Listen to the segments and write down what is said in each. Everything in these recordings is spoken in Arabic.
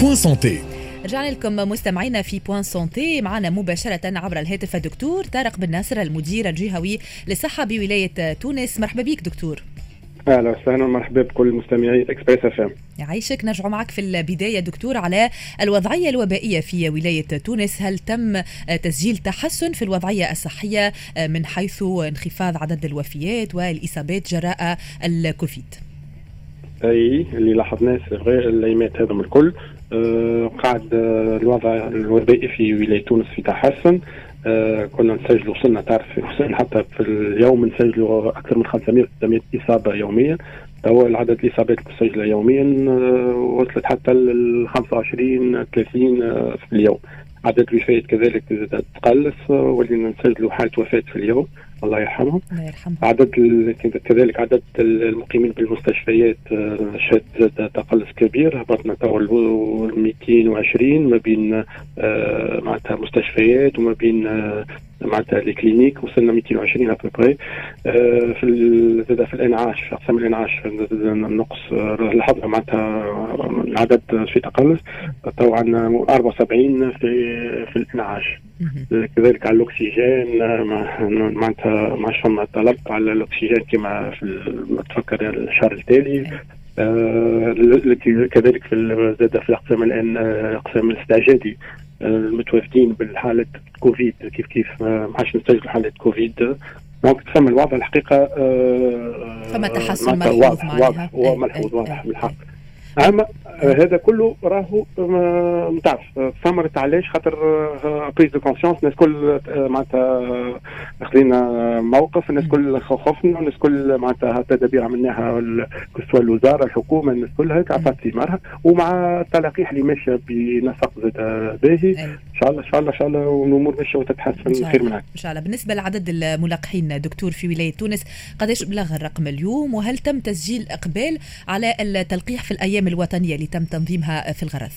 Point Santé رجعنا لكم مستمعينا في Point Santé معنا مباشرة عبر الهاتف الدكتور طارق بن ناصر المدير الجهوي للصحة بولاية تونس. مرحبا بك دكتور. أهلا وسهلا ومرحبا بكل مستمعي Express FM يعيشك. نرجع معك في البداية دكتور على الوضعية الوبائية في ولاية تونس. هل تم تسجيل تحسن في الوضعية الصحية من حيث انخفاض عدد الوفيات والإصابات جراء الكوفيد؟ أي اللي لاحظناه غير الايامات هذم الكل. قاعد آه الوضع الوبائي في ولاية تونس في تحسن. آه كنا نسجلوا وصلنا تعرف حتى في اليوم نسجلوا أكثر من 500 600 إصابة يوميا. هو العدد الإصابات المسجله يوميا آه وصلت حتى ل 25 30 آه في اليوم. عدد الوفيات كذلك تقلص ولينا نسجلوا حالة وفاة في اليوم. الله يرحمهم الله يرحمهم عدد كذلك عدد المقيمين بالمستشفيات شهد زاد تقلص كبير. هبطنا تو 220 ما بين معناتها مستشفيات وما بين معناتها les cliniques وصلنا 220 à peu près في زاد في الإنعاش في أقسام الإنعاش. نقص لاحظنا معناتها العدد في تقلص. تو عندنا 74 في في الإنعاش. كذلك على الأكسجين معناتها ما فما طلب على الأكسجين كما في تفكر الشهر التالي. آه كذلك في زاد في الأقسام الآن أقسام الاستعجالي. المتواجدين بالحالة كوفيد كيف كيف ما عادش نستجلوا حالة كوفيد. donc تفهم الوضع الحقيقة آه فما تحسن ملحوظ واضح واضح هو ملحوظ واضح بالحق. اما هذا كله راهو تعرف ثمرت علاش خاطر prise de conscience الناس كل معناتها خذينا موقف الناس كل خفنا الناس كل معناتها التدابير عملناها سواء الوزارة الحكومة الناس كلها عطت ثمارها ومع التلقيح اللي ماشية بنسق زاد باهي. إن شاء الله إن شاء الله إن شاء الله والأمور ماشية وتتحسن خير من هيك إن شاء الله. بالنسبة لعدد الملقحين دكتور في ولاية تونس قداش بلغ الرقم اليوم؟ وهل تم تسجيل إقبال على التلقيح في الأيام الوطنية اللي تم تنظيمها في الغرض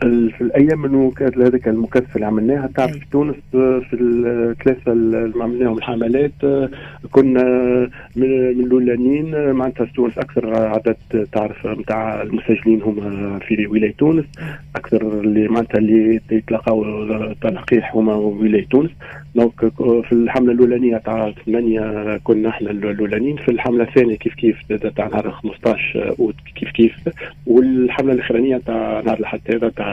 في الأيام المكافئ هذاك المكثف اللي عملناها. تعرف في تونس في الثلاثه اللي عملناهم الحملات كنا من الأولانيين معناتها في تونس أكثر عدد تعرف نتاع المسجلين هما في ولاية تونس. أكثر اللي معناتها اللي يتلقاو تلقيح هما ولايه تونس. donc في الحملة الأولانية تاع ثمانية كنا إحنا الأولانيين. في الحملة الثانية كيف كيف تاع نهار 15 أوت كيف كيف. والحملة الأخرانية تاع نهار الحد هذا تاع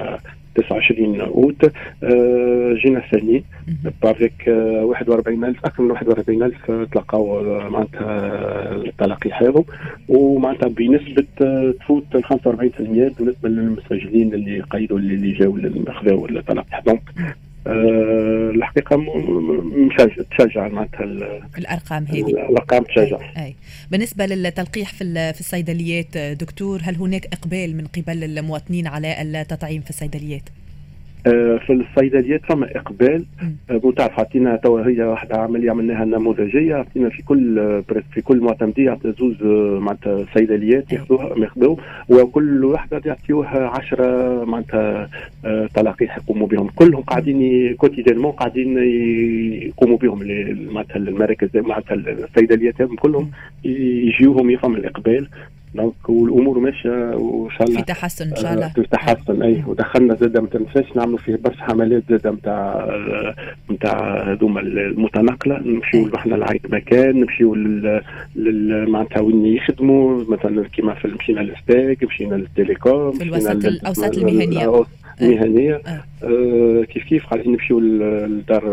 29 أوت آه جينا الثاني ب avec آه 41000 أكثر من 41000 تلقاو معناتها التلقيح هذا ومعناتها بنسبة تفوت 45% بالنسبة للمسجلين اللي قيدوا اللي جاوا اللي خذاو التلقيح donc أه الحقيقة مشجع تشجع معناتها الأرقام هذه. الأرقام تشجع. أي. بالنسبة للتلقيح في في الصيدليات دكتور هل هناك إقبال من قبل المواطنين على التطعيم في الصيدليات؟ في الصيدليات فما إقبال. تعرف عطينا تو هي واحدة عملية عملناها نموذجية. عطينا في كل في كل معتمدية زوز معناتها صيدليات ياخذوها ياخذوا وكل واحدة يعطيوها 10 معناتها تلقيح يقوموا بهم. كلهم قاعدين quotidiennement قاعدين يقوموا بهم. معناتها المراكز معناتها الصيدليات كلهم يجيوهم يفهم الإقبال. donc والأمور ماشية وإن شاء الله. في تحسن إن شاء الله. في تحسن أي. ودخلنا زاد ما تنساش نعملوا فيه برشا حملات زاد نتاع نتاع هذوما المتنقلة. نمشيو إحنا لعيد مكان نمشيو لل معناتها وين يخدموا مثلا كيما في مشينا لل STEG مشينا للتليكوم في الوسط الأوساط المهنية. المهنيه آه. آه كيف كيف قاعدين نمشيو لدار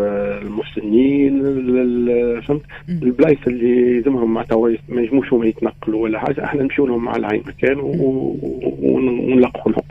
المسنين فهمت؟ البلايص اللي يلزمهم معناتها ما يجموش هما يتنقلوا ولا حاجة إحنا نمشيو لهم على عين مكان ونلقحوا لهم.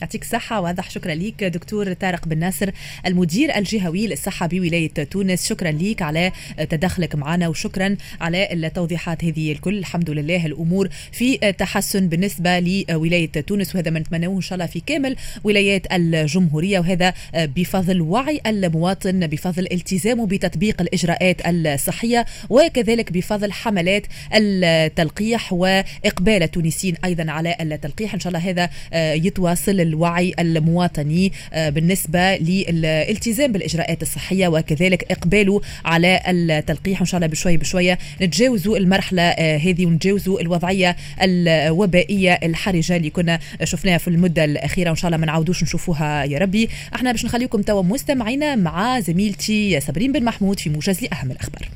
يعطيك الصحة واضح شكرا ليك دكتور طارق بن ناصر المدير الجهوي للصحة بولاية تونس. شكرا ليك على تدخلك معنا وشكرا على التوضيحات هذه الكل. الحمد لله الأمور في تحسن بالنسبة لولاية تونس وهذا ما نتمنوه إن شاء الله في كامل ولايات الجمهورية وهذا بفضل وعي المواطن بفضل التزامه بتطبيق الإجراءات الصحية وكذلك بفضل حملات التلقيح وإقبال التونسيين أيضا على التلقيح. إن شاء الله هذا يتواصل الوعي المواطني بالنسبة للالتزام بالإجراءات الصحية وكذلك إقباله على التلقيح. ان شاء الله بشوي بشوية نتجاوزوا المرحلة هذه ونتجاوزوا الوضعية الوبائية الحرجة اللي كنا شفناها في المدة الأخيرة. وإن شاء الله ما نعاودوش نشوفوها يا ربي. أحنا باش نخليكم توا مستمعينا مع زميلتي صابرين بن محمود في موجز لأهم الأخبار.